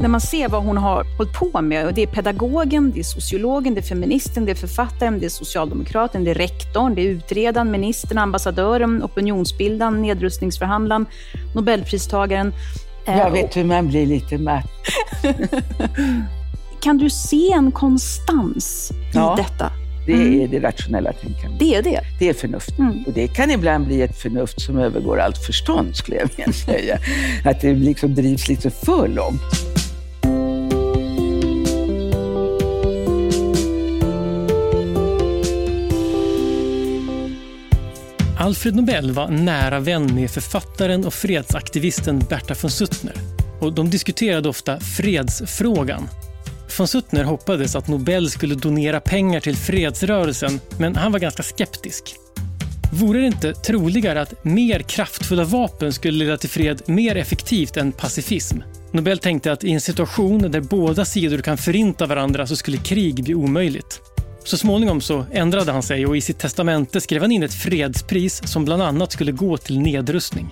när man ser vad hon har hållit på med, och det är pedagogen, det är sociologen, det är feministen, det är författaren, det är socialdemokraten, det är rektorn, det är utredaren, ministern, ambassadören, opinionsbildaren, nedrustningsförhandlaren, nobelpristagaren. Jag eh, vet hur man blir lite matt. kan du se en konstans i ja. detta? Det mm. är det rationella tänkandet. Det är det? Det är förnuft. Mm. Och det kan ibland bli ett förnuft som övergår allt förstånd, skulle jag vilja säga. Att det liksom drivs lite för långt. Alfred Nobel var nära vän med författaren och fredsaktivisten Berta von Suttner. Och de diskuterade ofta fredsfrågan von Suttner hoppades att Nobel skulle donera pengar till fredsrörelsen, men han var ganska skeptisk. Vore det inte troligare att mer kraftfulla vapen skulle leda till fred mer effektivt än pacifism? Nobel tänkte att i en situation där båda sidor kan förinta varandra så skulle krig bli omöjligt. Så småningom så ändrade han sig och i sitt testamente skrev han in ett fredspris som bland annat skulle gå till nedrustning.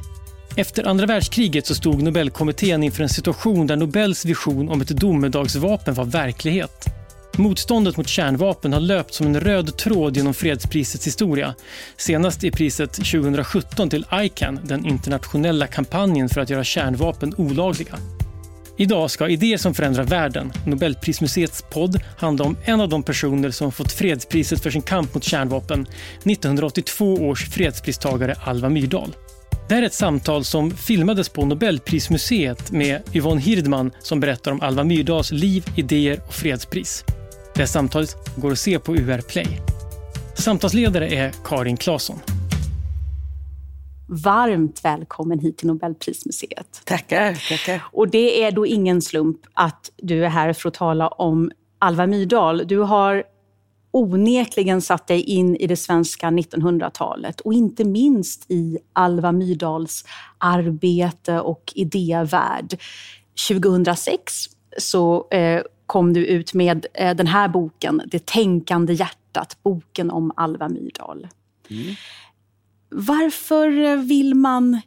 Efter andra världskriget så stod Nobelkommittén inför en situation där Nobels vision om ett domedagsvapen var verklighet. Motståndet mot kärnvapen har löpt som en röd tråd genom fredsprisets historia. Senast i priset 2017 till ICAN, den internationella kampanjen för att göra kärnvapen olagliga. Idag ska Idéer som förändrar världen, Nobelprismuseets podd, handla om en av de personer som fått fredspriset för sin kamp mot kärnvapen, 1982 års fredspristagare Alva Myrdal. Det här är ett samtal som filmades på Nobelprismuseet med Yvonne Hirdman som berättar om Alva Myrdals liv, idéer och fredspris. Det här samtalet går att se på UR Play. Samtalsledare är Karin Claesson. Varmt välkommen hit till Nobelprismuseet. Tackar, tackar. Och det är då ingen slump att du är här för att tala om Alva Myrdal. Du har onekligen satt dig in i det svenska 1900-talet och inte minst i Alva Myrdals arbete och idévärld. 2006 så eh, kom du ut med eh, den här boken, Det tänkande hjärtat, boken om Alva Myrdal. Mm. Varför eh, vill man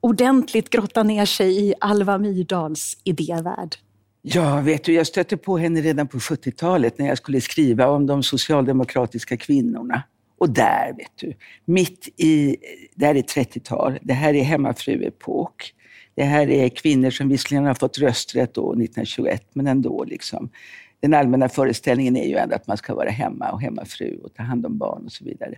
ordentligt grotta ner sig i Alva Myrdals idévärld? Ja, vet du, jag stötte på henne redan på 70-talet när jag skulle skriva om de socialdemokratiska kvinnorna. Och där, vet du, mitt i, det här är 30-tal, det här är hemmafruepok. Det här är kvinnor som visserligen har fått rösträtt då 1921, men ändå liksom. Den allmänna föreställningen är ju ändå att man ska vara hemma och hemmafru och ta hand om barn och så vidare.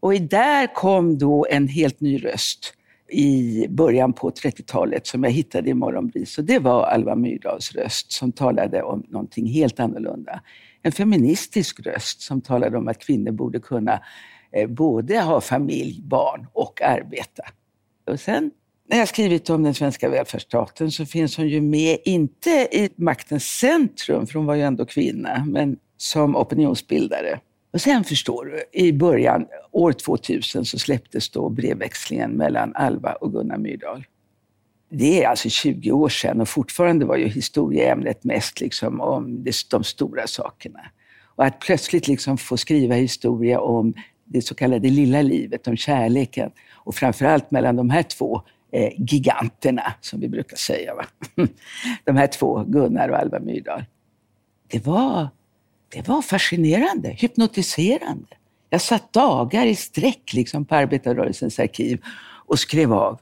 Och där kom då en helt ny röst i början på 30-talet som jag hittade i Morgonbris. Och det var Alva Myrdals röst som talade om någonting helt annorlunda. En feministisk röst som talade om att kvinnor borde kunna eh, både ha familj, barn och arbeta. Och sen när jag skrivit om den svenska välfärdsstaten så finns hon ju med, inte i maktens centrum, för hon var ju ändå kvinna, men som opinionsbildare. Och sen förstår du, i början, år 2000, så släpptes då brevväxlingen mellan Alva och Gunnar Myrdal. Det är alltså 20 år sedan och fortfarande var ju historieämnet mest liksom om de stora sakerna. Och att plötsligt liksom få skriva historia om det så kallade lilla livet, om kärleken och framförallt mellan de här två eh, giganterna, som vi brukar säga. Va? De här två, Gunnar och Alva Myrdal. Det var det var fascinerande, hypnotiserande. Jag satt dagar i sträck liksom på arbetarrörelsens arkiv och skrev av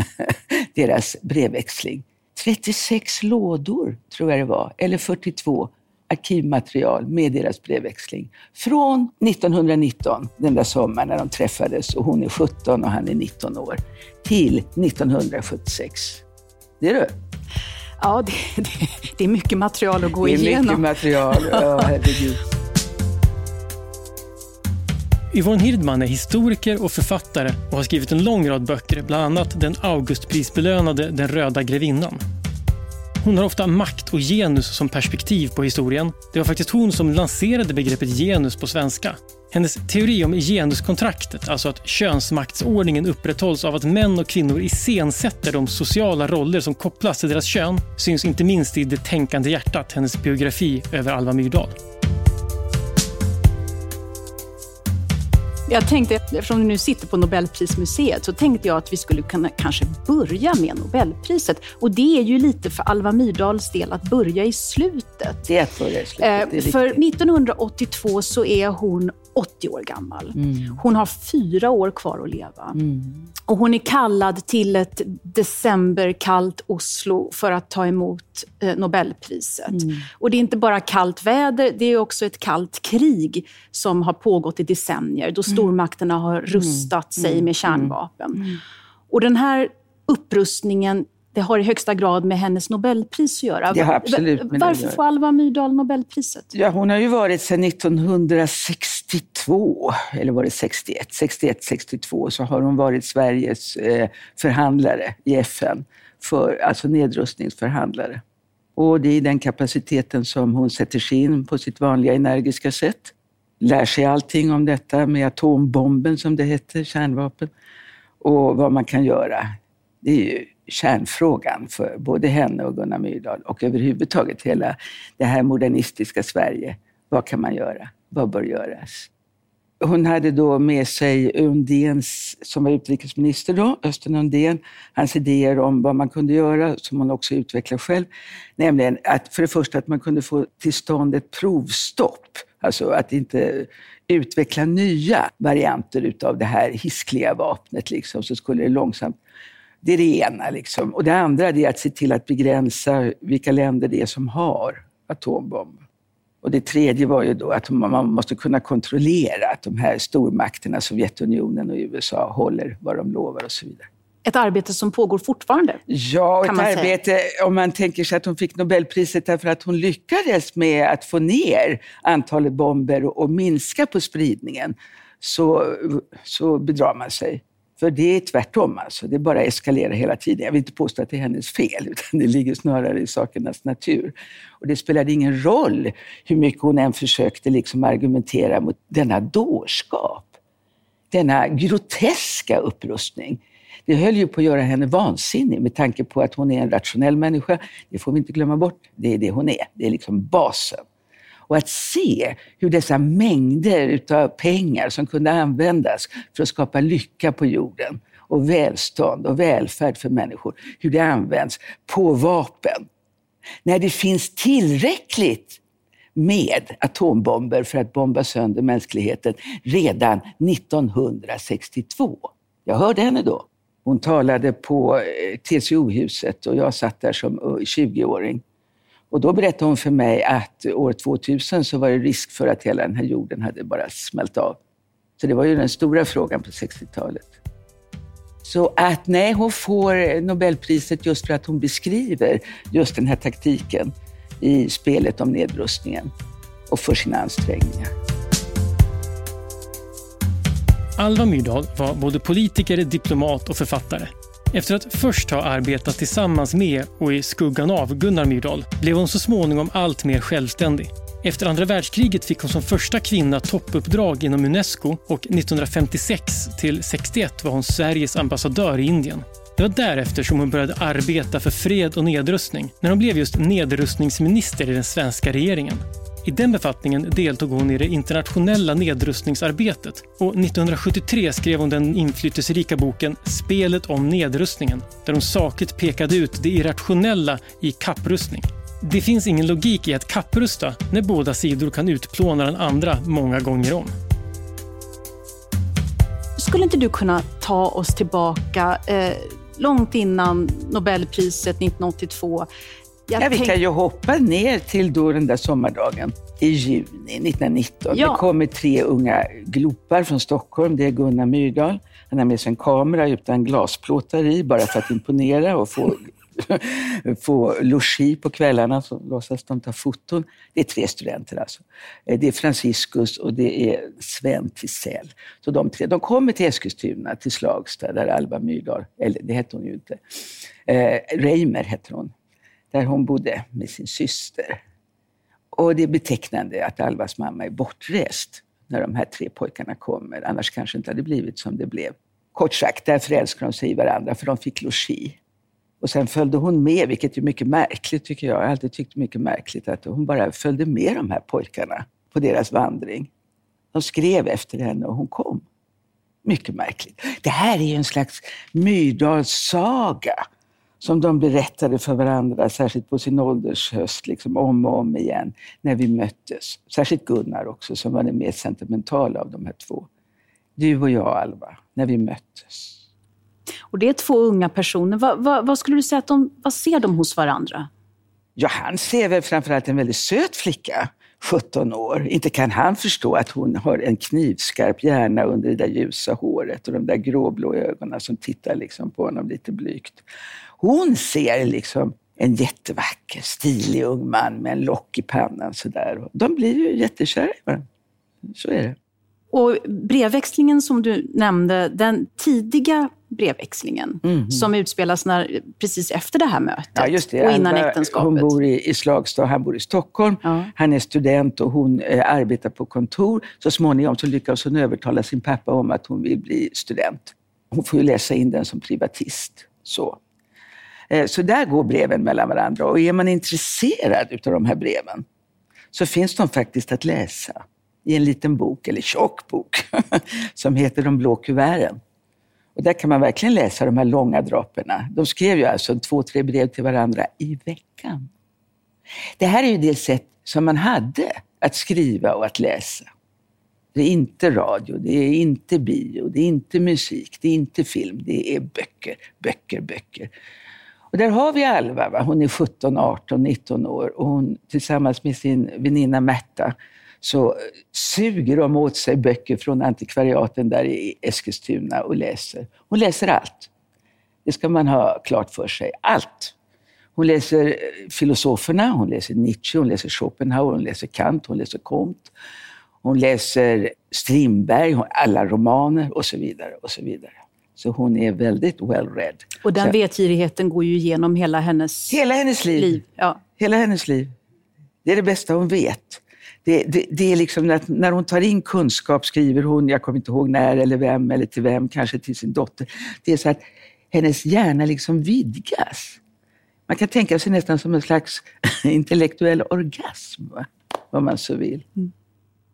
deras brevväxling. 36 lådor, tror jag det var, eller 42 arkivmaterial med deras brevväxling. Från 1919, den där sommaren när de träffades och hon är 17 och han är 19 år, till 1976. Det är du. Ja, det, det, det, är mycket material att gå igenom. Det är mycket material, ja herregud. Yvonne Hirdman är historiker och författare och har skrivit en lång rad böcker, bland annat den Augustprisbelönade Den röda grevinnan. Hon har ofta makt och genus som perspektiv på historien. Det var faktiskt hon som lanserade begreppet genus på svenska. Hennes teori om genuskontraktet, alltså att könsmaktsordningen upprätthålls av att män och kvinnor iscensätter de sociala roller som kopplas till deras kön, syns inte minst i Det tänkande hjärtat, hennes biografi över Alva Myrdal. Jag tänkte, eftersom vi nu sitter på Nobelprismuseet, så tänkte jag att vi skulle kunna kanske börja med Nobelpriset. Och det är ju lite för Alva Myrdals del att börja i slutet. Det är att börja i slutet. Eh, för 1982 så är hon 80 år gammal. Mm. Hon har fyra år kvar att leva. Mm. Och hon är kallad till ett decemberkallt Oslo för att ta emot eh, Nobelpriset. Mm. Och det är inte bara kallt väder, det är också ett kallt krig som har pågått i decennier, då mm. stormakterna har rustat mm. sig mm. med kärnvapen. Och den här upprustningen det har i högsta grad med hennes Nobelpris att göra. Det har absolut Varför får Alva Myrdal Nobelpriset? Ja, hon har ju varit sedan 1962, eller var det 61? 61, 62 så har hon varit Sveriges eh, förhandlare i FN, för, alltså nedrustningsförhandlare. Och det är i den kapaciteten som hon sätter sig in på sitt vanliga energiska sätt. Lär sig allting om detta med atombomben, som det heter, kärnvapen, och vad man kan göra. Det är ju kärnfrågan för både henne och Gunnar Myrdal och överhuvudtaget hela det här modernistiska Sverige. Vad kan man göra? Vad bör göras? Hon hade då med sig Undéns, som var utrikesminister då, Östen Undén, hans idéer om vad man kunde göra, som hon också utvecklade själv. Nämligen att för det första att man kunde få till stånd ett provstopp, alltså att inte utveckla nya varianter utav det här hiskliga vapnet, liksom, så skulle det långsamt det är det ena. Liksom. Och det andra är att se till att begränsa vilka länder det är som har atombomb. Och det tredje var ju då att man måste kunna kontrollera att de här stormakterna, Sovjetunionen och USA, håller vad de lovar och så vidare. Ett arbete som pågår fortfarande? Ja, ett arbete, säga. om man tänker sig att hon fick Nobelpriset därför att hon lyckades med att få ner antalet bomber och, och minska på spridningen, så, så bedrar man sig. För det är tvärtom, alltså. det bara eskalerar hela tiden. Jag vill inte påstå att det är hennes fel, utan det ligger snarare i sakernas natur. Och det spelade ingen roll hur mycket hon än försökte liksom argumentera mot denna dårskap. Denna groteska upprustning. Det höll ju på att göra henne vansinnig med tanke på att hon är en rationell människa. Det får vi inte glömma bort. Det är det hon är. Det är liksom basen. Och att se hur dessa mängder av pengar som kunde användas för att skapa lycka på jorden och välstånd och välfärd för människor, hur det används på vapen. När det finns tillräckligt med atombomber för att bomba sönder mänskligheten redan 1962. Jag hörde henne då. Hon talade på eh, TCO-huset och jag satt där som eh, 20-åring. Och då berättade hon för mig att år 2000 så var det risk för att hela den här jorden hade bara smält av. Så det var ju den stora frågan på 60-talet. Så att nej, hon får Nobelpriset just för att hon beskriver just den här taktiken i spelet om nedrustningen och för sina ansträngningar. Alva Myrdal var både politiker, diplomat och författare. Efter att först ha arbetat tillsammans med och i skuggan av Gunnar Myrdal blev hon så småningom allt mer självständig. Efter andra världskriget fick hon som första kvinna toppuppdrag inom Unesco och 1956 till 61 var hon Sveriges ambassadör i Indien. Det var därefter som hon började arbeta för fred och nedrustning när hon blev just nedrustningsminister i den svenska regeringen. I den befattningen deltog hon i det internationella nedrustningsarbetet och 1973 skrev hon den inflytelserika boken Spelet om nedrustningen där hon sakligt pekade ut det irrationella i kapprustning. Det finns ingen logik i att kapprusta när båda sidor kan utplåna den andra många gånger om. Skulle inte du kunna ta oss tillbaka eh, långt innan Nobelpriset 1982 jag ja, vi kan ju hoppa ner till då den där sommardagen i juni 1919. Ja. Det kommer tre unga glopar från Stockholm. Det är Gunnar Myrdal. Han har med sig en kamera utan glasplåtar i, bara för att imponera och få, få logi på kvällarna. Så låtsas de ta foton. Det är tre studenter alltså. Eh, det är Franciscus och det är Sven Tisell. Så de tre, de kommer till Eskilstuna, till Slagsta, där Alva Myrdal, eller det hette hon ju inte, eh, Reimer hette hon där hon bodde med sin syster. Och det är betecknande att Alvas mamma är bortrest när de här tre pojkarna kommer. Annars kanske inte hade blivit som det blev. Kort sagt, där förälskade de sig i varandra för de fick logi. Och sen följde hon med, vilket är mycket märkligt tycker jag. Jag har alltid tyckt mycket märkligt att hon bara följde med de här pojkarna på deras vandring. De skrev efter henne och hon kom. Mycket märkligt. Det här är ju en slags Myrdalssaga som de berättade för varandra, särskilt på sin åldershöst, liksom om och om igen, när vi möttes. Särskilt Gunnar också, som var den mer sentimentala av de här två. Du och jag, Alva, när vi möttes. Och det är två unga personer. Vad, vad, vad skulle du säga att de, vad ser de hos varandra? Ja, han ser väl framförallt en väldigt söt flicka, 17 år. Inte kan han förstå att hon har en knivskarp hjärna under det där ljusa håret och de där gråblå ögonen som tittar liksom på honom lite blygt. Hon ser liksom en jättevacker, stilig ung man med en lock i pannan sådär. De blir ju jättekära i varandra. Så är det. Och brevväxlingen som du nämnde, den tidiga brevväxlingen mm. som utspelas när, precis efter det här mötet ja, just det. och innan Alva, äktenskapet. Hon bor i, i Slagstad, han bor i Stockholm. Ja. Han är student och hon eh, arbetar på kontor. Så småningom så lyckas hon övertala sin pappa om att hon vill bli student. Hon får ju läsa in den som privatist. Så. Eh, så där går breven mellan varandra. Och är man intresserad av de här breven så finns de faktiskt att läsa i en liten bok, eller tjock bok, som heter De blå kuverten. Och där kan man verkligen läsa de här långa dropperna. De skrev ju alltså två, tre brev till varandra i veckan. Det här är ju det sätt som man hade att skriva och att läsa. Det är inte radio, det är inte bio, det är inte musik, det är inte film, det är böcker, böcker, böcker. Och där har vi Alva, va? hon är 17, 18, 19 år och hon tillsammans med sin väninna Märta så eh, suger de åt sig böcker från antikvariaten där i Eskilstuna och läser. Hon läser allt. Det ska man ha klart för sig. Allt. Hon läser eh, filosoferna, hon läser Nietzsche, hon läser Schopenhauer, hon läser Kant, hon läser Comte. Hon läser Strindberg, alla romaner och så vidare. och så vidare. Så hon är väldigt well read. Och den så, vetgirigheten går ju igenom hela hennes, hela hennes liv. liv. Ja. Hela hennes liv. Det är det bästa hon vet. Det, det, det, är liksom när, när hon tar in kunskap skriver hon, jag kommer inte ihåg när eller vem eller till vem, kanske till sin dotter. Det är så att hennes hjärna liksom vidgas. Man kan tänka sig nästan som en slags intellektuell orgasm, om man så vill. Mm.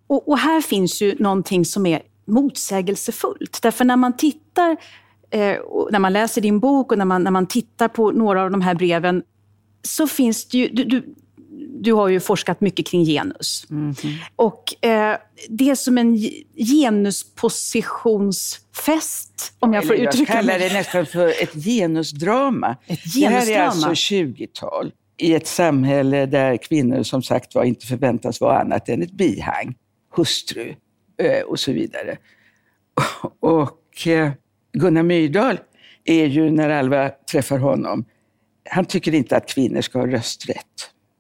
Och, och, här finns ju någonting som är motsägelsefullt. Därför när man tittar, eh, när man läser din bok och när man, när man tittar på några av de här breven, så finns det ju... Du, du, du har ju forskat mycket kring genus. Mm -hmm. Och eh, det är som en genuspositionsfest, om jag får Eller uttrycka mig. Jag kallar det nästan för ett genusdrama. Ett genusdrama. Det här är alltså 20-tal i ett samhälle där kvinnor som sagt var inte förväntas vara annat än ett bihang, hustru Eh, och så vidare. Och eh, Gunnar Myrdal är ju, när Alva träffar honom, han tycker inte att kvinnor ska ha rösträtt.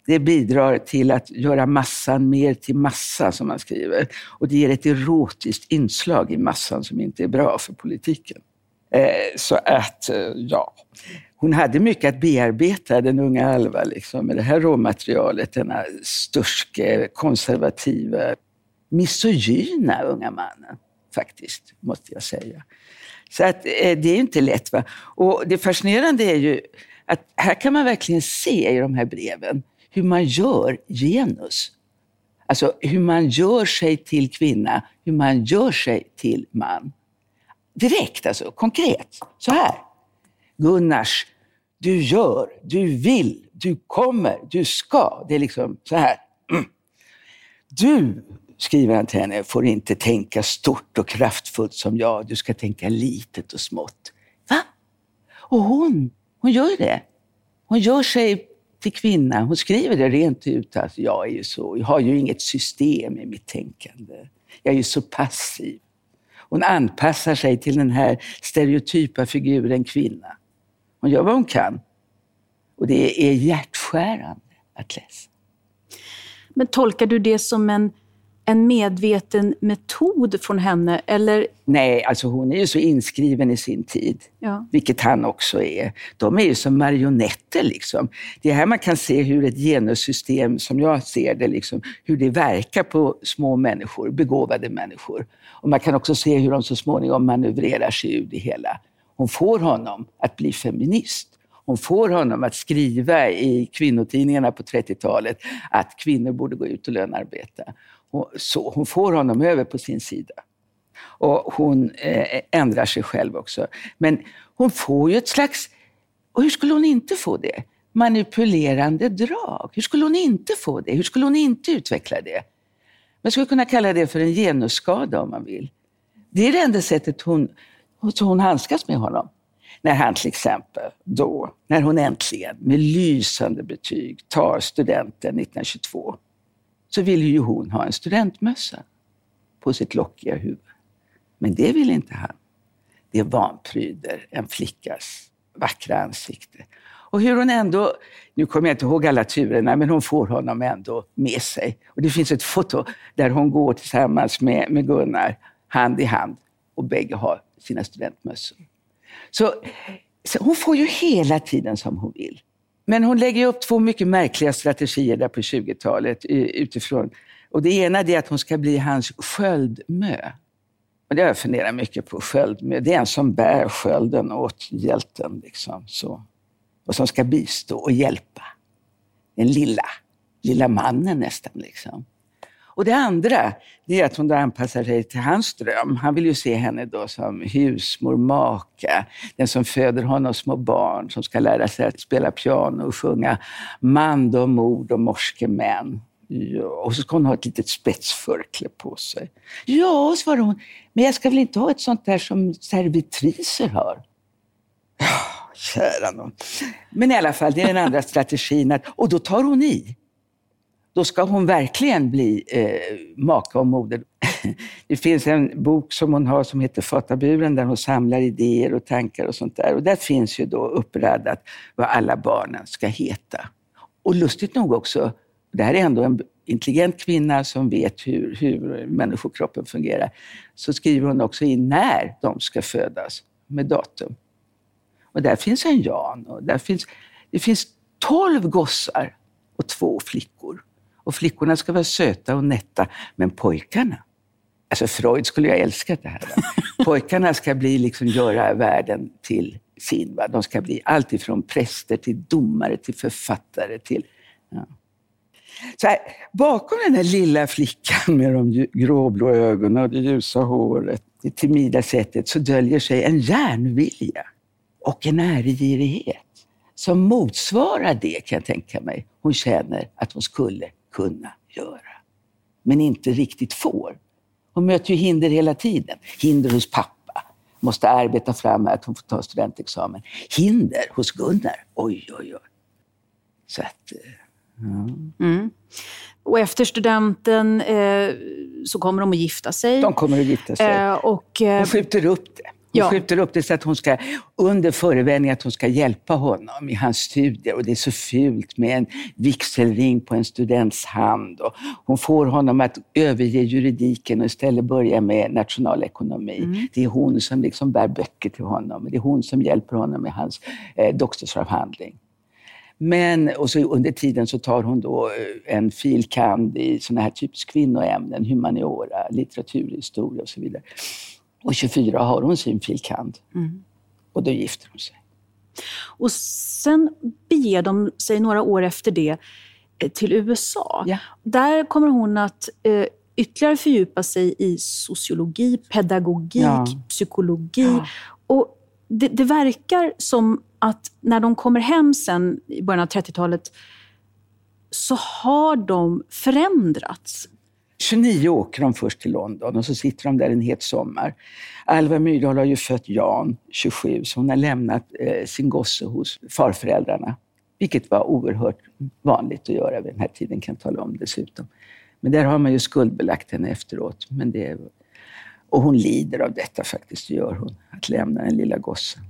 Det bidrar till att göra massan mer till massa, som man skriver. Och det ger ett erotiskt inslag i massan som inte är bra för politiken. Eh, så att, ja. Hon hade mycket att bearbeta, den unga Alva, liksom, med det här råmaterialet. Denna sturske, konservativa, misogyna unga mannen, faktiskt, måste jag säga. Så att, eh, det är inte lätt. Va? Och det fascinerande är ju att här kan man verkligen se i de här breven hur man gör genus. Alltså hur man gör sig till kvinna, hur man gör sig till man. Direkt alltså, konkret. Så här. Gunnars, du gör, du vill, du kommer, du ska. Det är liksom så här. Du, skriver han till henne, får inte tänka stort och kraftfullt som jag. Du ska tänka litet och smått. Va? Och hon, hon gör det. Hon gör sig till kvinna. Hon skriver det rent ut. Alltså, jag, är ju så, jag har ju inget system i mitt tänkande. Jag är ju så passiv. Hon anpassar sig till den här stereotypa figuren kvinna. Hon gör vad hon kan. Och det är hjärtskärande att läsa. Men tolkar du det som en en medveten metod från henne? Eller? Nej, alltså hon är ju så inskriven i sin tid, ja. vilket han också är. De är ju som marionetter. Liksom. Det är här man kan se hur ett genussystem, som jag ser det, liksom, hur det verkar på små människor, begåvade människor. Och Man kan också se hur de så småningom manövrerar sig ur det hela. Hon får honom att bli feminist. Hon får honom att skriva i kvinnotidningarna på 30-talet att kvinnor borde gå ut och lönarbeta. Så hon får honom över på sin sida. Och hon eh, ändrar sig själv också. Men hon får ju ett slags, och hur skulle hon inte få det? Manipulerande drag. Hur skulle hon inte få det? Hur skulle hon inte utveckla det? Man skulle kunna kalla det för en genusskada om man vill. Det är det enda sättet hon, hon handskas med honom. När han till exempel då, när hon äntligen med lysande betyg tar studenten 1922, så ville ju hon ha en studentmössa på sitt lockiga huvud. Men det ville inte han. Det vanpryder en flickas vackra ansikte. Och hur hon ändå, nu kommer jag inte ihåg alla turerna, men hon får honom ändå med sig. Och det finns ett foto där hon går tillsammans med, med Gunnar, hand i hand, och bägge har sina studentmössor. Så, så hon får ju hela tiden som hon vill. Men hon lägger upp två mycket märkliga strategier där på 20-talet eh, utifrån. Och det ena är att hon ska bli hans sköldmö. Och det har jag funderat mycket på. Sköldmö. Det är en som bär skölden åt hjälten. Liksom, så. Och som ska bistå och hjälpa. Den lilla, lilla mannen nästan. Liksom. Och det andra det är att hon då anpassar sig till hans dröm. Han vill ju se henne då som husmor, maka, den som föder honom små barn, som ska lära sig att spela piano och sjunga man och mord och morske män. Ja, och så ska hon ha ett litet spetsförkle på sig. Ja, svarade hon, men jag ska väl inte ha ett sånt där som servitriser har? Ja, kära någon. Men i alla fall, det är den andra strategin. Att, och då tar hon i då ska hon verkligen bli eh, maka och moder. Det finns en bok som hon har som heter Fataburen där hon samlar idéer och tankar och sånt där. Och där finns ju då uppradat vad alla barnen ska heta. Och lustigt nog också, det här är ändå en intelligent kvinna som vet hur, hur människokroppen fungerar, så skriver hon också in när de ska födas med datum. Och där finns en Jan och där finns, det finns tolv gossar och två flickor. Och flickorna ska vara söta och nätta, men pojkarna, alltså Freud skulle ha älskat det här. Va? Pojkarna ska bli, liksom, göra världen till sin. Va? De ska bli allt ifrån präster till domare till författare till... Ja. Så här, bakom den här lilla flickan med de gråblå ögonen och det ljusa håret, det timida sättet, så döljer sig en järnvilja och en ärgirighet som motsvarar det, kan jag tänka mig, hon känner att hon skulle kunna göra. Men inte riktigt får. Hon möter ju hinder hela tiden. Hinder hos pappa. Måste arbeta fram att hon får ta studentexamen. Hinder hos Gunnar. Oj, oj, oj. Så att, eh, ja. Mm. Och efter studenten eh, så kommer de att gifta sig. De kommer att gifta sig. Eh, och, eh, Hon skjuter upp det. Hon ja. skjuter upp det så att hon ska, under förevändning att hon ska hjälpa honom i hans studier. Och det är så fult med en vigselring på en students hand. Och hon får honom att överge juridiken och istället börja med nationalekonomi. Mm. Det är hon som liksom bär böcker till honom. Det är hon som hjälper honom med hans eh, doktorsavhandling. Men och så under tiden så tar hon då eh, en filkand i såna här typiskt kvinnoämnen, humaniora, litteraturhistoria och så vidare. Och 24 har hon sin filkand. Mm. Och då gifter hon sig. Och sen beger de sig några år efter det eh, till USA. Ja. Där kommer hon att eh, ytterligare fördjupa sig i sociologi, pedagogik, ja. psykologi. Ja. Och det, det, verkar som att när de kommer hem sen i början av 30-talet så har de förändrats. 29 åker de först till London och så sitter de där en het sommar. Alva Myrdal har ju fött Jan, 27, så hon har lämnat eh, sin gosse hos farföräldrarna. Vilket var oerhört vanligt att göra vid den här tiden, kan jag tala om dessutom. Men där har man ju skuldbelagt henne efteråt. Men det, och hon lider av detta faktiskt, gör hon. Att lämna den lilla gossen.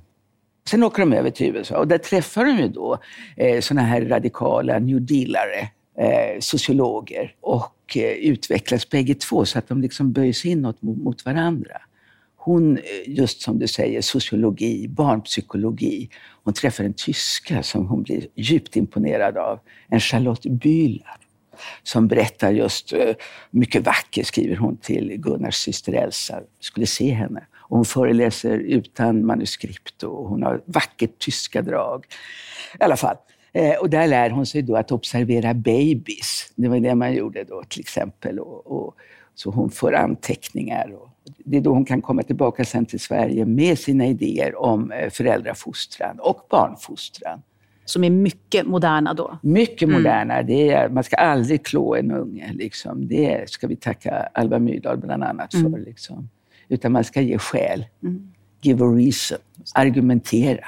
Sen åker de över till USA och där träffar de ju då eh, såna här radikala new dealare, eh, sociologer. Och eh, utvecklas bägge två så att de liksom böjs inåt mot varandra. Hon, eh, just som du säger, sociologi, barnpsykologi. Hon träffar en tyska som hon blir djupt imponerad av. En Charlotte Bühler som berättar just, eh, mycket vacker, skriver hon till Gunnars syster Elsa, skulle se henne. Och hon föreläser utan manuskript och hon har vackert tyska drag. I alla fall, och där lär hon sig då att observera babys. Det var det man gjorde då till exempel. Och, och så hon får anteckningar. Och Det är då hon kan komma tillbaka sen till Sverige med sina idéer om eh, föräldrafostran och barnfostran. Som är mycket moderna då? Mycket mm. moderna. Det är, man ska aldrig klå en unge. Liksom. Det ska vi tacka Alva Myrdal bland annat för. Mm. Liksom. Utan man ska ge skäl. Mm. Give a reason. Argumentera.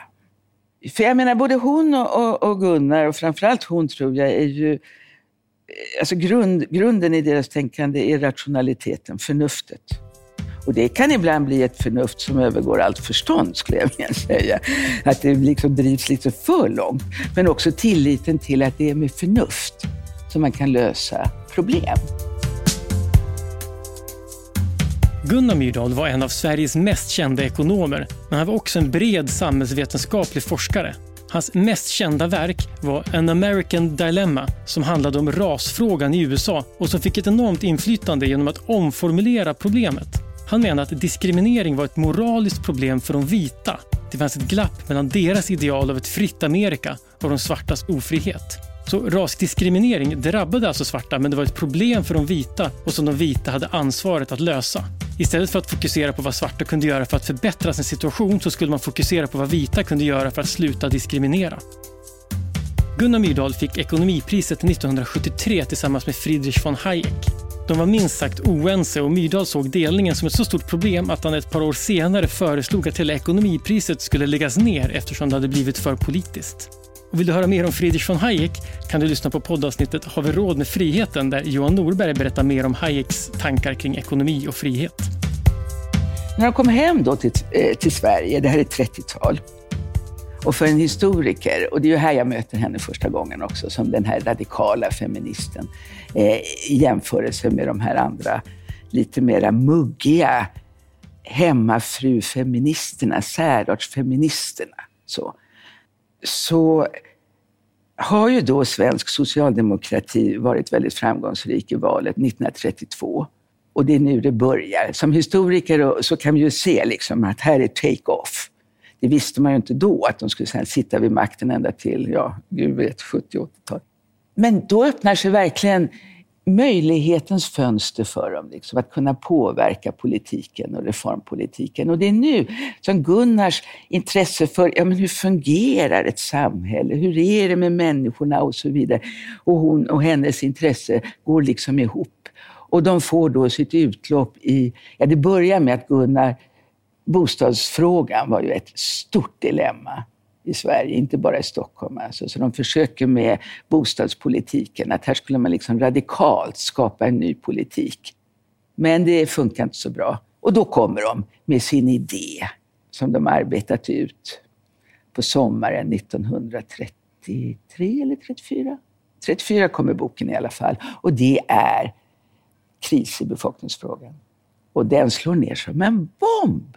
För jag menar, både hon och, och Gunnar, och framförallt hon tror jag, är ju... Alltså grund, grunden i deras tänkande är rationaliteten, förnuftet. Och det kan ibland bli ett förnuft som övergår allt förstånd, skulle jag vilja säga. Att det liksom drivs lite för långt. Men också tilliten till att det är med förnuft som man kan lösa problem. Gunnar Myrdal var en av Sveriges mest kända ekonomer, men han var också en bred samhällsvetenskaplig forskare. Hans mest kända verk var An American Dilemma som handlade om rasfrågan i USA och som fick ett enormt inflytande genom att omformulera problemet. Han menade att diskriminering var ett moraliskt problem för de vita. Det fanns ett glapp mellan deras ideal av ett fritt Amerika och de svartas ofrihet. Så rasdiskriminering drabbade alltså svarta men det var ett problem för de vita och som de vita hade ansvaret att lösa. Istället för att fokusera på vad svarta kunde göra för att förbättra sin situation så skulle man fokusera på vad vita kunde göra för att sluta diskriminera. Gunnar Myrdal fick ekonomipriset 1973 tillsammans med Friedrich von Hayek. De var minst sagt oense och Myrdal såg delningen som ett så stort problem att han ett par år senare föreslog att hela ekonomipriset skulle läggas ner eftersom det hade blivit för politiskt. Och vill du höra mer om Friedrich von Hayek kan du lyssna på poddavsnittet Har vi råd med friheten där Johan Norberg berättar mer om Hayeks tankar kring ekonomi och frihet. När jag kom hem då till, eh, till Sverige, det här är 30-tal, och för en historiker, och det är ju här jag möter henne första gången också, som den här radikala feministen, eh, i jämförelse med de här andra lite mera muggiga hemmafrufeministerna, särartsfeministerna. Så så har ju då svensk socialdemokrati varit väldigt framgångsrik i valet 1932. Och det är nu det börjar. Som historiker så kan vi ju se liksom att här är take-off. Det visste man ju inte då, att de skulle sen sitta vid makten ända till, ja, gud vet, 70-80-tal. Men då öppnar sig verkligen möjlighetens fönster för dem, liksom, att kunna påverka politiken och reformpolitiken. Och det är nu som Gunnars intresse för ja, men hur fungerar ett samhälle, hur är det med människorna och så vidare. Och hon och hennes intresse går liksom ihop. Och de får då sitt utlopp i, ja det börjar med att Gunnar, bostadsfrågan var ju ett stort dilemma i Sverige, inte bara i Stockholm. Alltså. Så de försöker med bostadspolitiken, att här skulle man liksom radikalt skapa en ny politik. Men det funkar inte så bra. Och då kommer de med sin idé som de arbetat ut på sommaren 1933 eller 34. 34 kommer boken i alla fall. Och det är kris i befolkningsfrågan. Och den slår ner som en bomb.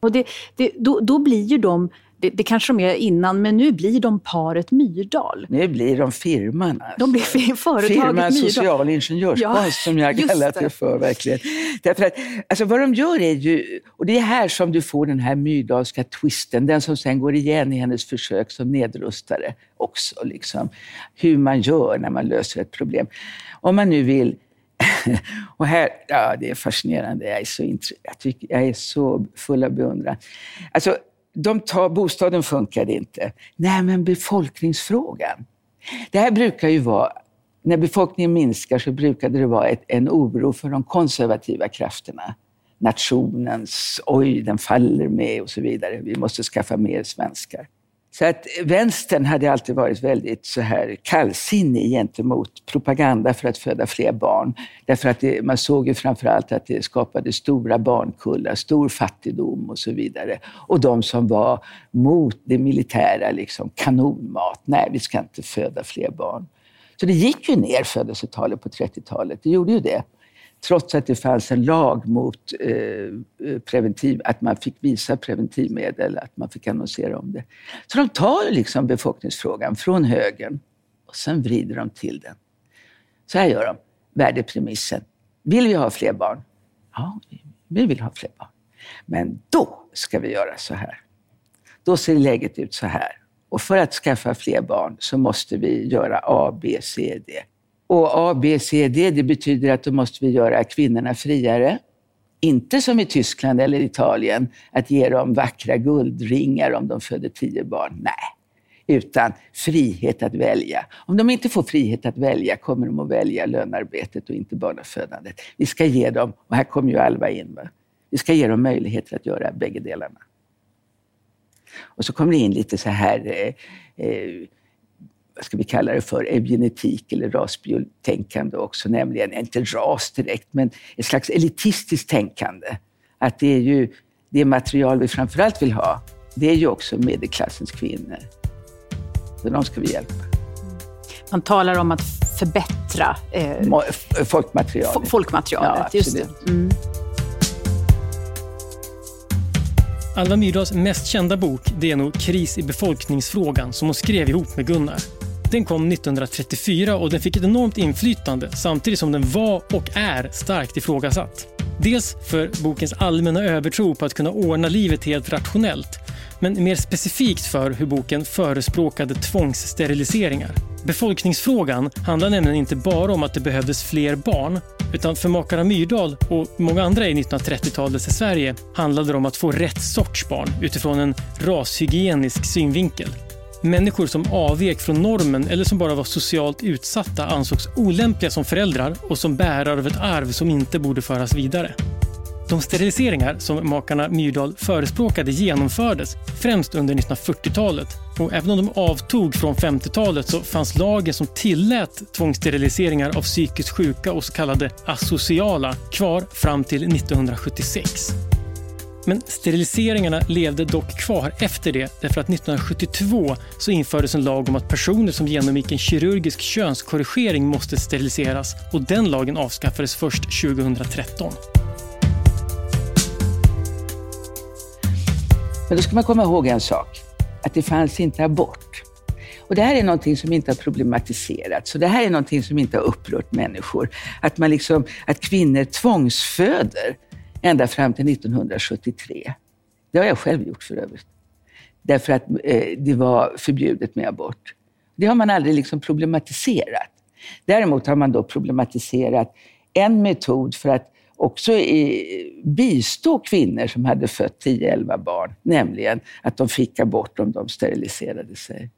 Och det, det, då, då blir ju de det, det kanske de är innan, men nu blir de paret Myrdal. Nu blir de firman. Alltså. De blir företaget Firman Myrdal. social ingenjörskonst ja, som jag kallar det för. verkligen. Därför att, alltså, vad de gör är ju, och det är här som du får den här Myrdalska twisten, den som sen går igen i hennes försök som nedrustare också. Liksom. Hur man gör när man löser ett problem. Om man nu vill och här, ja, det är fascinerande. Jag är så, jag tycker, jag är så full av beundran. Alltså, de tar, bostaden funkade inte. Nej, men befolkningsfrågan. Det här brukar ju vara, när befolkningen minskar så brukade det vara ett, en oro för de konservativa krafterna. Nationens, oj, den faller med och så vidare. Vi måste skaffa mer svenskar. Så att vänstern hade alltid varit väldigt så här kallsinnig gentemot propaganda för att föda fler barn. Därför att det, man såg ju framförallt att det skapade stora barnkullar, stor fattigdom och så vidare. Och de som var mot det militära, liksom kanonmat. Nej, vi ska inte föda fler barn. Så det gick ju ner födelsetalet på 30-talet. Det gjorde ju det trots att det fanns en lag mot eh, eh, preventiv, att man fick visa preventivmedel, att man fick annonsera om det. Så de tar liksom befolkningsfrågan från högern och sen vrider de till den. Så här gör de, värdepremissen. Vill vi ha fler barn? Ja, vi vill ha fler barn. Men då ska vi göra så här. Då ser läget ut så här. Och för att skaffa fler barn så måste vi göra A, B, C, D. Och A, B, C, D, det betyder att då måste vi göra kvinnorna friare. Inte som i Tyskland eller Italien, att ge dem vackra guldringar om de föder tio barn. Nej, utan frihet att välja. Om de inte får frihet att välja kommer de att välja lönarbetet och inte barnafödandet. Vi ska ge dem, och här kommer ju Alva in, va? vi ska ge dem möjligheter att göra bägge delarna. Och så kommer det in lite så här eh, eh, vad ska vi kalla det för, eugenetik eller rasbiotänkande också, nämligen, inte ras direkt, men ett slags elitistiskt tänkande. Att det är ju det material vi framförallt vill ha, det är ju också medelklassens kvinnor. Så de ska vi hjälpa. Man talar om att förbättra eh, folkmaterialet. folkmaterialet, ja, just det. Mm. Alva Myrdals mest kända bok det är nog Kris i befolkningsfrågan som hon skrev ihop med Gunnar. Den kom 1934 och den fick ett enormt inflytande samtidigt som den var och är starkt ifrågasatt. Dels för bokens allmänna övertro på att kunna ordna livet helt rationellt men mer specifikt för hur boken förespråkade tvångssteriliseringar. Befolkningsfrågan handlar nämligen inte bara om att det behövdes fler barn, utan för makarna Myrdal och många andra i 1930-talets Sverige handlade det om att få rätt sorts barn utifrån en rashygienisk synvinkel. Människor som avvek från normen eller som bara var socialt utsatta ansågs olämpliga som föräldrar och som bärare av ett arv som inte borde föras vidare. De steriliseringar som makarna Myrdal förespråkade genomfördes främst under 1940-talet och även om de avtog från 50-talet så fanns lagen som tillät tvångssteriliseringar av psykiskt sjuka och så kallade asociala kvar fram till 1976. Men steriliseringarna levde dock kvar efter det därför att 1972 så infördes en lag om att personer som genomgick en kirurgisk könskorrigering måste steriliseras och den lagen avskaffades först 2013. Men då ska man komma ihåg en sak, att det fanns inte abort. Och det här är någonting som inte har problematiserats. Så det här är någonting som inte har upprört människor. Att, man liksom, att kvinnor tvångsföder ända fram till 1973. Det har jag själv gjort för övrigt. Därför att eh, det var förbjudet med abort. Det har man aldrig liksom problematiserat. Däremot har man då problematiserat en metod för att också i, bistå kvinnor som hade fött 10-11 barn, nämligen att de fick abort om de steriliserade sig.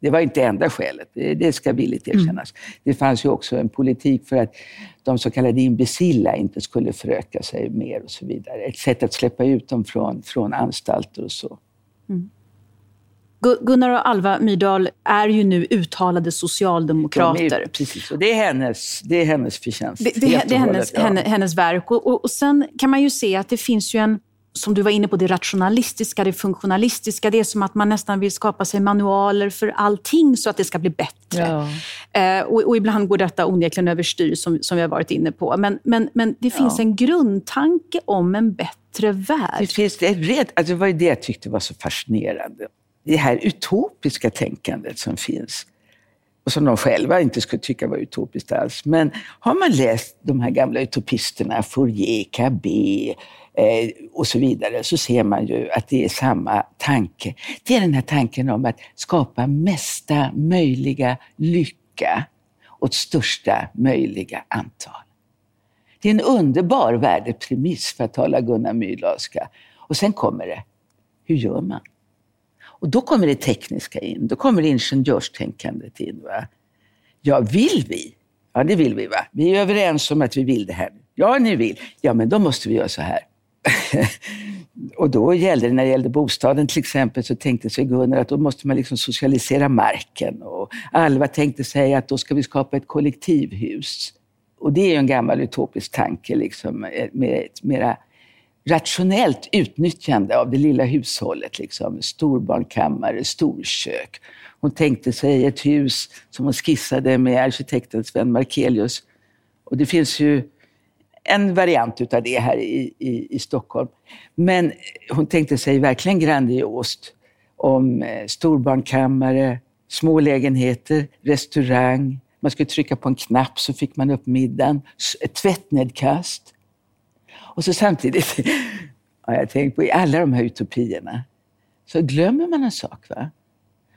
Det var inte enda skälet, det ska villigt mm. erkännas. Mm. Det fanns ju också en politik för att de så kallade imbecilla inte skulle föröka sig mer och så vidare. Ett sätt att släppa ut dem från, från anstalter och så. Mm. Gunnar och Alva Myrdal är ju nu uttalade socialdemokrater. är, precis, och det är hennes, det är hennes förtjänst. Det, det, det är hennes, ja. hennes, hennes verk. Och, och, och, sen kan man ju se att det finns ju en, som du var inne på, det rationalistiska, det funktionalistiska. Det är som att man nästan vill skapa sig manualer för allting så att det ska bli bättre. Ja. Eh, och, och, ibland går detta onekligen överstyr, som, som vi har varit inne på. Men, men, men det finns ja. en grundtanke om en bättre värld. Det, finns, det, red, alltså det var ju det jag tyckte var så fascinerande det här utopiska tänkandet som finns och som de själva inte skulle tycka var utopiskt alls. Men har man läst de här gamla utopisterna, Fourier, Cabet Eh, och så vidare, så ser man ju att det är samma tanke. Det är den här tanken om att skapa mesta möjliga lycka åt största möjliga antal. Det är en underbar värdepremiss, för att tala Gunnar Myrdalska. Och sen kommer det, hur gör man? Och då kommer det tekniska in, då kommer ingenjörstänkandet in. Va? Ja, vill vi? Ja, det vill vi. va? Vi är överens om att vi vill det här. Ja, ni vill. Ja, men då måste vi göra så här. och då gällde det, när det gällde bostaden till exempel, så tänkte sig Gunnar att då måste man liksom socialisera marken. Och Alva tänkte sig att då ska vi skapa ett kollektivhus. Och det är ju en gammal utopisk tanke liksom, med ett mera rationellt utnyttjande av det lilla hushållet. Liksom. Storbarnkammare, storkök. Hon tänkte sig ett hus som hon skissade med arkitekten Sven Markelius. Och det finns ju en variant utav det här i, i, i Stockholm. Men hon tänkte sig verkligen grandiost om eh, storbarnkammare, små lägenheter, restaurang. Man skulle trycka på en knapp så fick man upp middagen. Ett tvättnedkast. Och så samtidigt har jag tänkt på, i alla de här utopierna, så glömmer man en sak. va?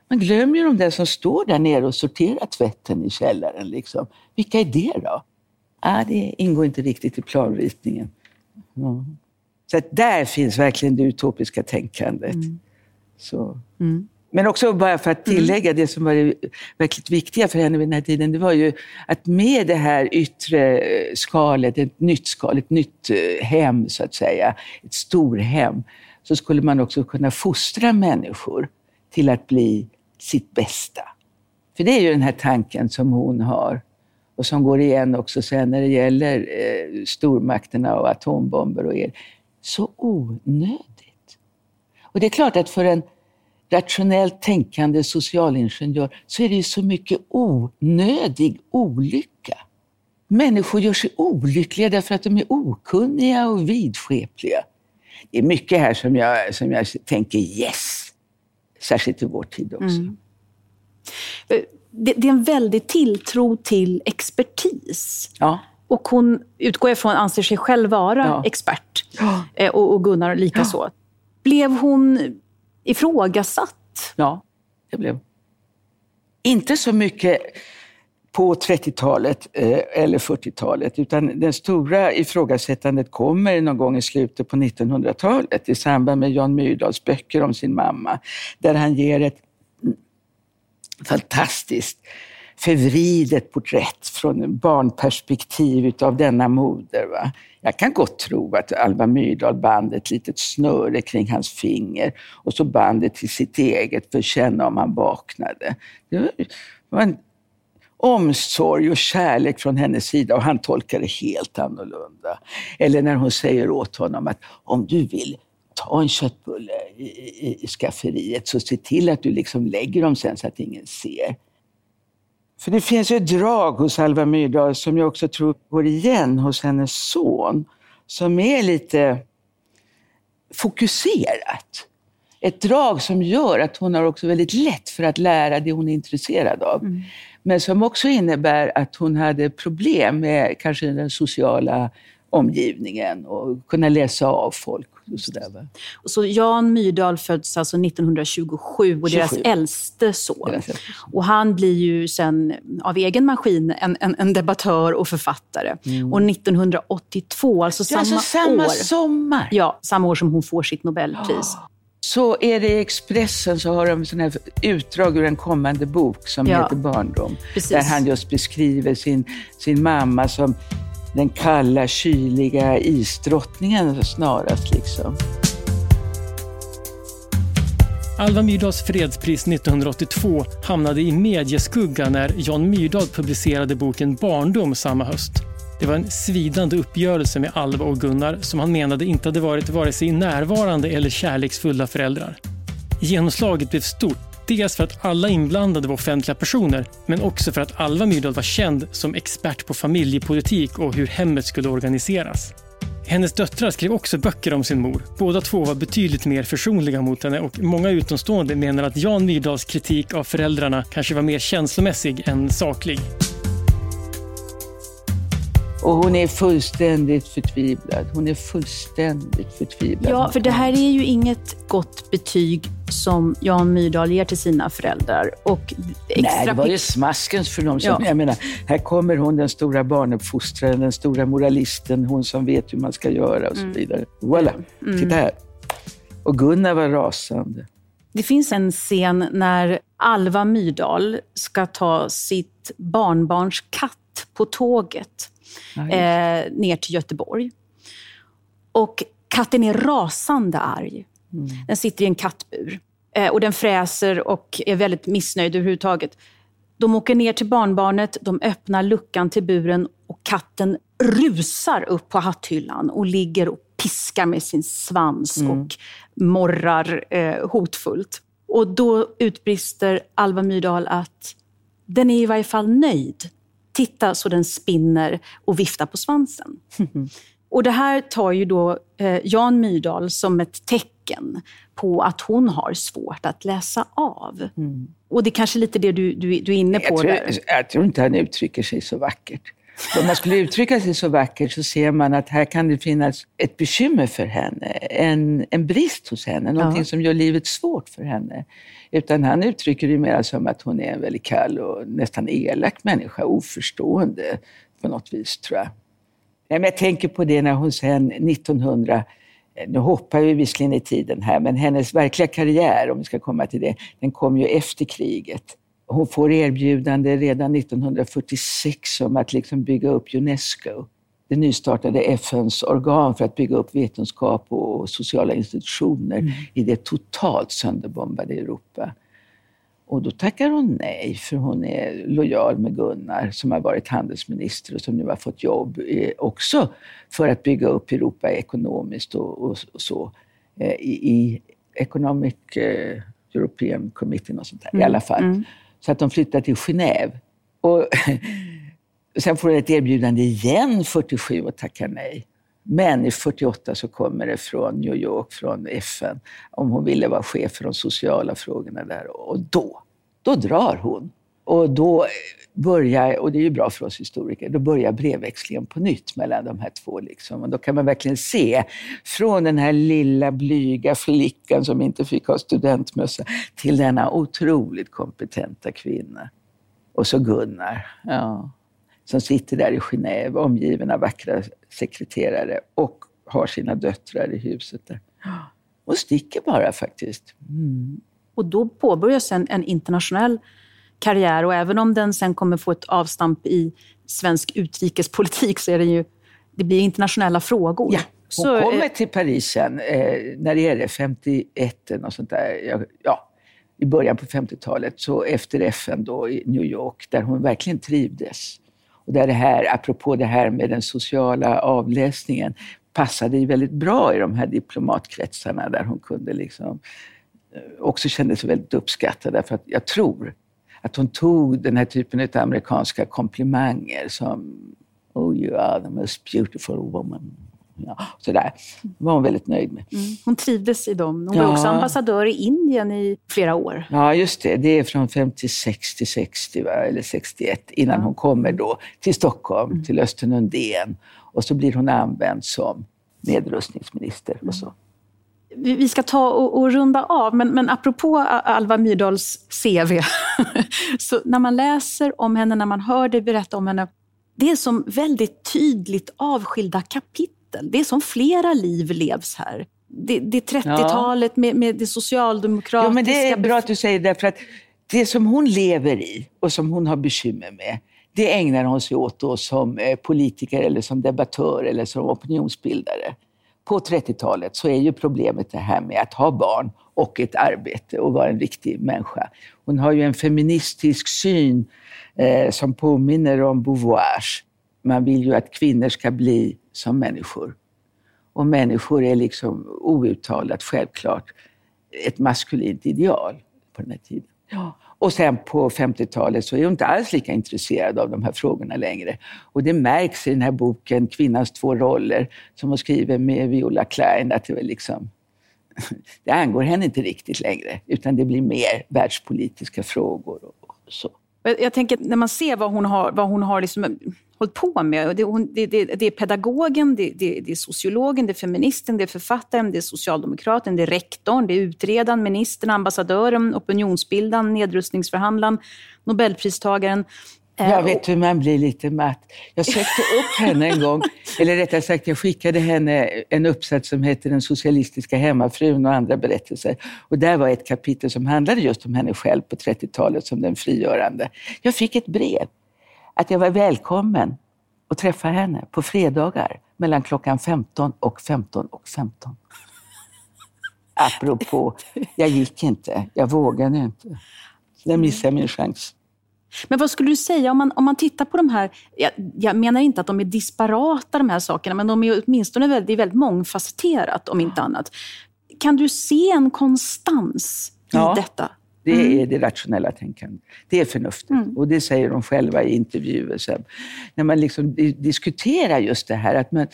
Man glömmer ju de där som står där nere och sorterar tvätten i källaren. Liksom. Vilka är det då? Ah, det ingår inte riktigt i planritningen. Ja. Så att där finns verkligen det utopiska tänkandet. Mm. Så. Men också bara för att tillägga det som var det verkligt viktiga för henne vid den här tiden, det var ju att med det här yttre eh, skalet, ett nytt skal, ett nytt eh, hem så att säga, ett storhem, så skulle man också kunna fostra människor till att bli sitt bästa. För det är ju den här tanken som hon har och som går igen också sen när det gäller eh, stormakterna och atombomber och el. Så onödigt. Och det är klart att för en rationellt tänkande socialingenjör så är det ju så mycket onödig olycka. Människor gör sig olyckliga därför att de är okunniga och vidskepliga. Det är mycket här som jag, som jag tänker yes, särskilt i vår tid också. Mm. Det, det är en väldig tilltro till expertis. Ja. Och hon, utgår jag från, anser sig själv vara Ja. expert. Ja. Eh, Och, och Gunnar likaså. Blev hon ifrågasatt? Ja, det blev. Inte så mycket på 30-talet eh, eller 40-talet, utan det stora ifrågasättandet kommer någon gång i slutet på 1900-talet i samband med Jan Myrdals böcker om sin mamma, där han ger ett fantastiskt förvridet porträtt från barnperspektiv utav denna moder. Va? Jag kan gott tro att Alva Myrdal band ett litet snöre kring hans finger och så band det till sitt eget för att känna om han vaknade. Det var en omsorg och kärlek från hennes sida och han tolkar det helt annorlunda. Eller när hon säger åt honom att om du vill ta en köttbulle i, i, i skafferiet så se till att du liksom lägger dem sen så att ingen ser. För det finns ju ett drag hos Alva Myrdal som jag också tror går igen hos hennes son, som är lite fokuserat. Ett drag som gör att hon har också väldigt lätt för att lära det hon är intresserad av. Men som också innebär att hon hade problem med kanske den sociala omgivningen och kunna läsa av folk. Och sådär, va? Så Jan Myrdal föds alltså 1927 och deras 27. äldste son. Deras äldste Och han blir ju sen av egen maskin en, en, en debattör och författare. Och 1982, alltså är samma, alltså samma år, sommar. ja, samma år som hon får sitt Nobelpris. Så är det i Expressen så har de sån här utdrag ur en kommande bok som Ja. heter Barndom. Precis. Där han just beskriver sin, sin mamma som den kalla, kyliga isdrottningen snarast. Liksom. Alva Myrdals fredspris 1982 hamnade i medieskugga när Jan Myrdal publicerade boken Barndom samma höst. Det var en svidande uppgörelse med Alva och Gunnar som han menade inte hade varit vare sig närvarande eller kärleksfulla föräldrar. Genomslaget blev stort, dels för att alla inblandade var offentliga personer, men också för att Alva Myrdal var känd som expert på familjepolitik och hur hemmet skulle organiseras. Hennes döttrar skrev också böcker om sin mor. Båda två var betydligt mer försonliga mot henne och många utomstående menar att Jan Myrdals kritik av föräldrarna kanske var mer känslomässig än saklig. Och hon är fullständigt förtvivlad. Hon är fullständigt förtvivlad. Ja, för det här är ju inget gott betyg som Jan Myrdal ger till sina föräldrar. Och extra Nej, det var ju smaskens för dem. Som, Ja. jag menar, här kommer hon, den stora barnuppfostraren, den stora moralisten, hon som vet hur man ska göra och så Mm. vidare. Voilà, titta här. Och Gunnar var rasande. Det finns en scen när Alva Myrdal ska ta sitt barnbarns katt på tåget Ja, eh, ner till Göteborg. Och katten är rasande arg. Den sitter i en kattbur. Eh, och den fräser och är väldigt missnöjd överhuvudtaget. De åker ner till barnbarnet, de öppnar luckan till buren och katten rusar upp på hatthyllan och ligger och piskar med sin svans och morrar eh, hotfullt. Och då utbrister Alva Myrdal att den är i varje fall nöjd. Titta så den spinner och viftar på svansen. Och det här tar ju då eh, Jan Myrdal som ett tecken på att hon har svårt att läsa av. Och det är kanske lite det du, du, du är inne på Jag tror, där. jag tror inte han uttrycker sig så vackert. Om man skulle uttrycka sig så vackert så ser man att här kan det finnas ett bekymmer för henne, en, en brist hos henne, någonting Ja. som gör livet svårt för henne. Utan han uttrycker det mer som att hon är en väldigt kall och nästan elak människa, oförstående på något vis tror jag. jag tänker på det när hon sen 1900 nu hoppar vi visserligen i tiden här, men hennes verkliga karriär, om vi ska komma till det, den kom ju efter kriget. Hon får erbjudande redan 1946 om att liksom bygga upp Unesco, det nystartade FNs organ för att bygga upp vetenskap och sociala institutioner mm. i det totalt sönderbombade Europa. Och då tackar hon nej, för hon är lojal med Gunnar som har varit handelsminister och som nu har fått jobb eh, också för att bygga upp Europa ekonomiskt och, och, och så eh, i, i Economic eh, European Committee och sånt där, mm. i alla fall. Mm. Så att de flyttar till Genève. Och sen får hon ett erbjudande igen 47 och tackar nej. Men i 48 så kommer det från New York, från FN, om hon ville vara chef för de sociala frågorna där. Och då, då drar hon. Och då börjar, och det är ju bra för oss historiker, då börjar brevväxlingen på nytt mellan de här två. Liksom. Och då kan man verkligen se, från den här lilla blyga flickan som inte fick ha studentmössa, till denna otroligt kompetenta kvinna. Och så Gunnar. Ja som sitter där i Genève omgiven av vackra sekreterare och har sina döttrar i huset där. Och sticker bara faktiskt. Mm. Och då påbörjas en, en internationell karriär och även om den sen kommer få ett avstamp i svensk utrikespolitik så är det ju, det blir internationella frågor. Ja. Hon så, kommer till Paris sen, eh, när det är det, 51 eller något sånt där. Ja, i början på 50-talet, så efter FN då i New York, där hon verkligen trivdes. Och där det här, apropå det här med den sociala avläsningen, passade ju väldigt bra i de här diplomatkretsarna där hon kunde liksom eh, också kände sig väldigt uppskattad. Därför att jag tror att hon tog den här typen av amerikanska komplimanger som Oh, you are the most beautiful woman Ja, sådär. Det var hon väldigt nöjd med. Mm. Hon trivdes i dem. Hon ja. var också ambassadör i Indien i flera år. Ja, just det. Det är från 56 till 60, va? eller 61, innan ja. hon kommer då till Stockholm, mm. till Östen Undén. Och så blir hon använd som nedrustningsminister och så. Vi ska ta och, och, runda av, men, men apropå Alva Myrdals CV. så när man läser om henne, när man hör dig berätta om henne, det är som väldigt tydligt avskilda kapitel. Det är som flera liv levs här. Det, det 30-talet ja. med, med det socialdemokratiska... Ja, men det är bra att du säger det, för att det som hon lever i och som hon har bekymmer med, det ägnar hon sig åt då som eh, politiker eller som debattör eller som opinionsbildare. På 30-talet så är ju problemet det här med att ha barn och ett arbete och vara en riktig människa. Hon har ju en feministisk syn eh, som påminner om Beauvoirs. Man vill ju att kvinnor ska bli som människor. Och människor är liksom outtalat självklart ett maskulint ideal på den här tiden. Ja. Och sen på 50-talet så är hon inte alls lika intresserad av de här frågorna längre. Och det märks i den här boken Kvinnans två roller, som hon skriver med Viola Klein, att det, liksom, det angår henne inte riktigt längre, utan det blir mer världspolitiska frågor och så. Jag tänker när man ser vad hon har, vad hon har liksom hållit på med. Det, hon, det, det, det är pedagogen, det, det, är sociologen, det är feministen, det är författaren, det är socialdemokraten, det är rektorn, det är utredaren, ministern, ambassadören, opinionsbildaren, nedrustningsförhandlaren, nobelpristagaren. Eh, jag vet hur man blir lite matt. Jag sökte upp henne en gång, eller rättare sagt jag skickade henne en uppsats som heter Den socialistiska hemmafrun och andra berättelser. Och där var ett kapitel som handlade just om henne själv på 30-talet som den frigörande. Jag fick ett brev att jag var välkommen att träffa henne på fredagar mellan klockan 15 och 15 och 15. Apropå, jag gick inte, jag vågade inte. Där missade jag min chans. Men vad skulle du säga om man, om man tittar på de här, jag, jag, menar inte att de är disparata de här sakerna, men de är åtminstone väldigt, det är väldigt mångfacetterat om inte annat. Kan du se en konstans i ja. detta? Det mm. är det rationella tänkandet. Det är förnuftet. Mm. Och det säger de själva i intervjuer. Så när man liksom diskuterar just det här, att man,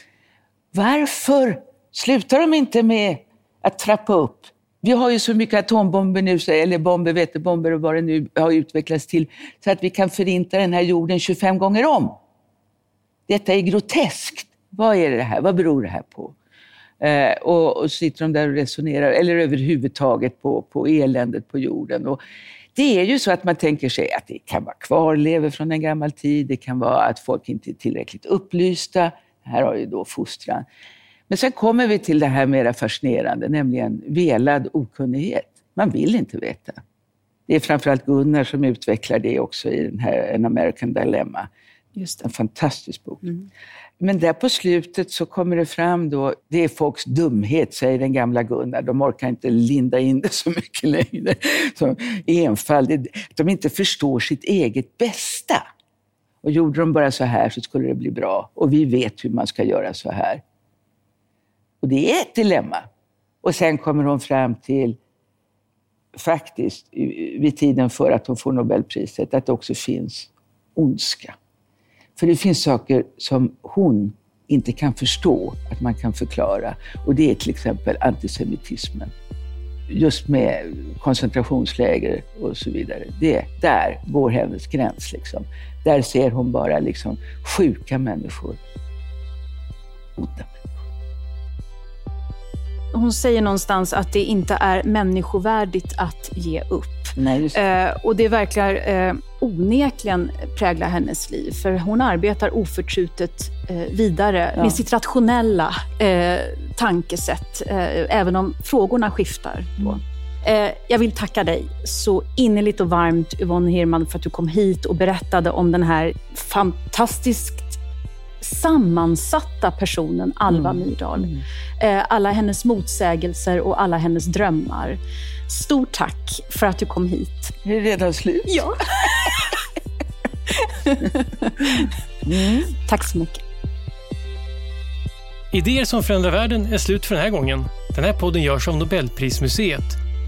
varför slutar de inte med att trappa upp? Vi har ju så mycket atombomber nu, eller bomber, vätebomber och vad det nu har utvecklats till, så att vi kan förinta den här jorden 25 gånger om. Detta är groteskt. Vad är det här? Vad beror det här på? Eh, och, och sitter de där och resonerar, eller överhuvudtaget på, på eländet på jorden. Och det är ju så att man tänker sig att det kan vara kvarlevor från en gammal tid, det kan vara att folk inte är tillräckligt upplysta. Här har ju då fostran. Men sen kommer vi till det här mera fascinerande, nämligen velad okunnighet. Man vill inte veta. Det är framförallt Gunnar som utvecklar det också i den här An American Dilemma. Just En fantastisk bok. Mm. Men där på slutet så kommer det fram då, det är folks dumhet, säger den gamla Gunnar. De orkar inte linda in det så mycket längre. Så enfald, de inte förstår sitt eget bästa. Och gjorde de bara så här så skulle det bli bra. Och vi vet hur man ska göra så här. Och det är ett dilemma. Och sen kommer hon fram till, faktiskt, vid tiden för att hon får Nobelpriset, att det också finns ondska. För det finns saker som hon inte kan förstå att man kan förklara. Och det är till exempel antisemitismen. Just med koncentrationsläger och så vidare. Det, där går hennes gräns. Liksom. Där ser hon bara liksom sjuka människor. Onda människor. Hon säger någonstans att det inte är människovärdigt att ge upp. Nej, eh, och det verkar eh, onekligen prägla hennes liv, för hon arbetar oförtrutet eh, vidare ja. med sitt rationella eh, tankesätt, eh, även om frågorna skiftar. Mm. Eh, jag vill tacka dig så innerligt och varmt, Yvonne Hirman, för att du kom hit och berättade om den här fantastiskt sammansatta personen Alva mm. Myrdal. Mm. Eh, alla hennes motsägelser och alla hennes drömmar. Stort tack för att du kom hit. Är det redan slut? Ja. mm. Tack så mycket. Idéer som förändrar världen är slut för den här gången. Den här podden görs av Nobelprismuseet.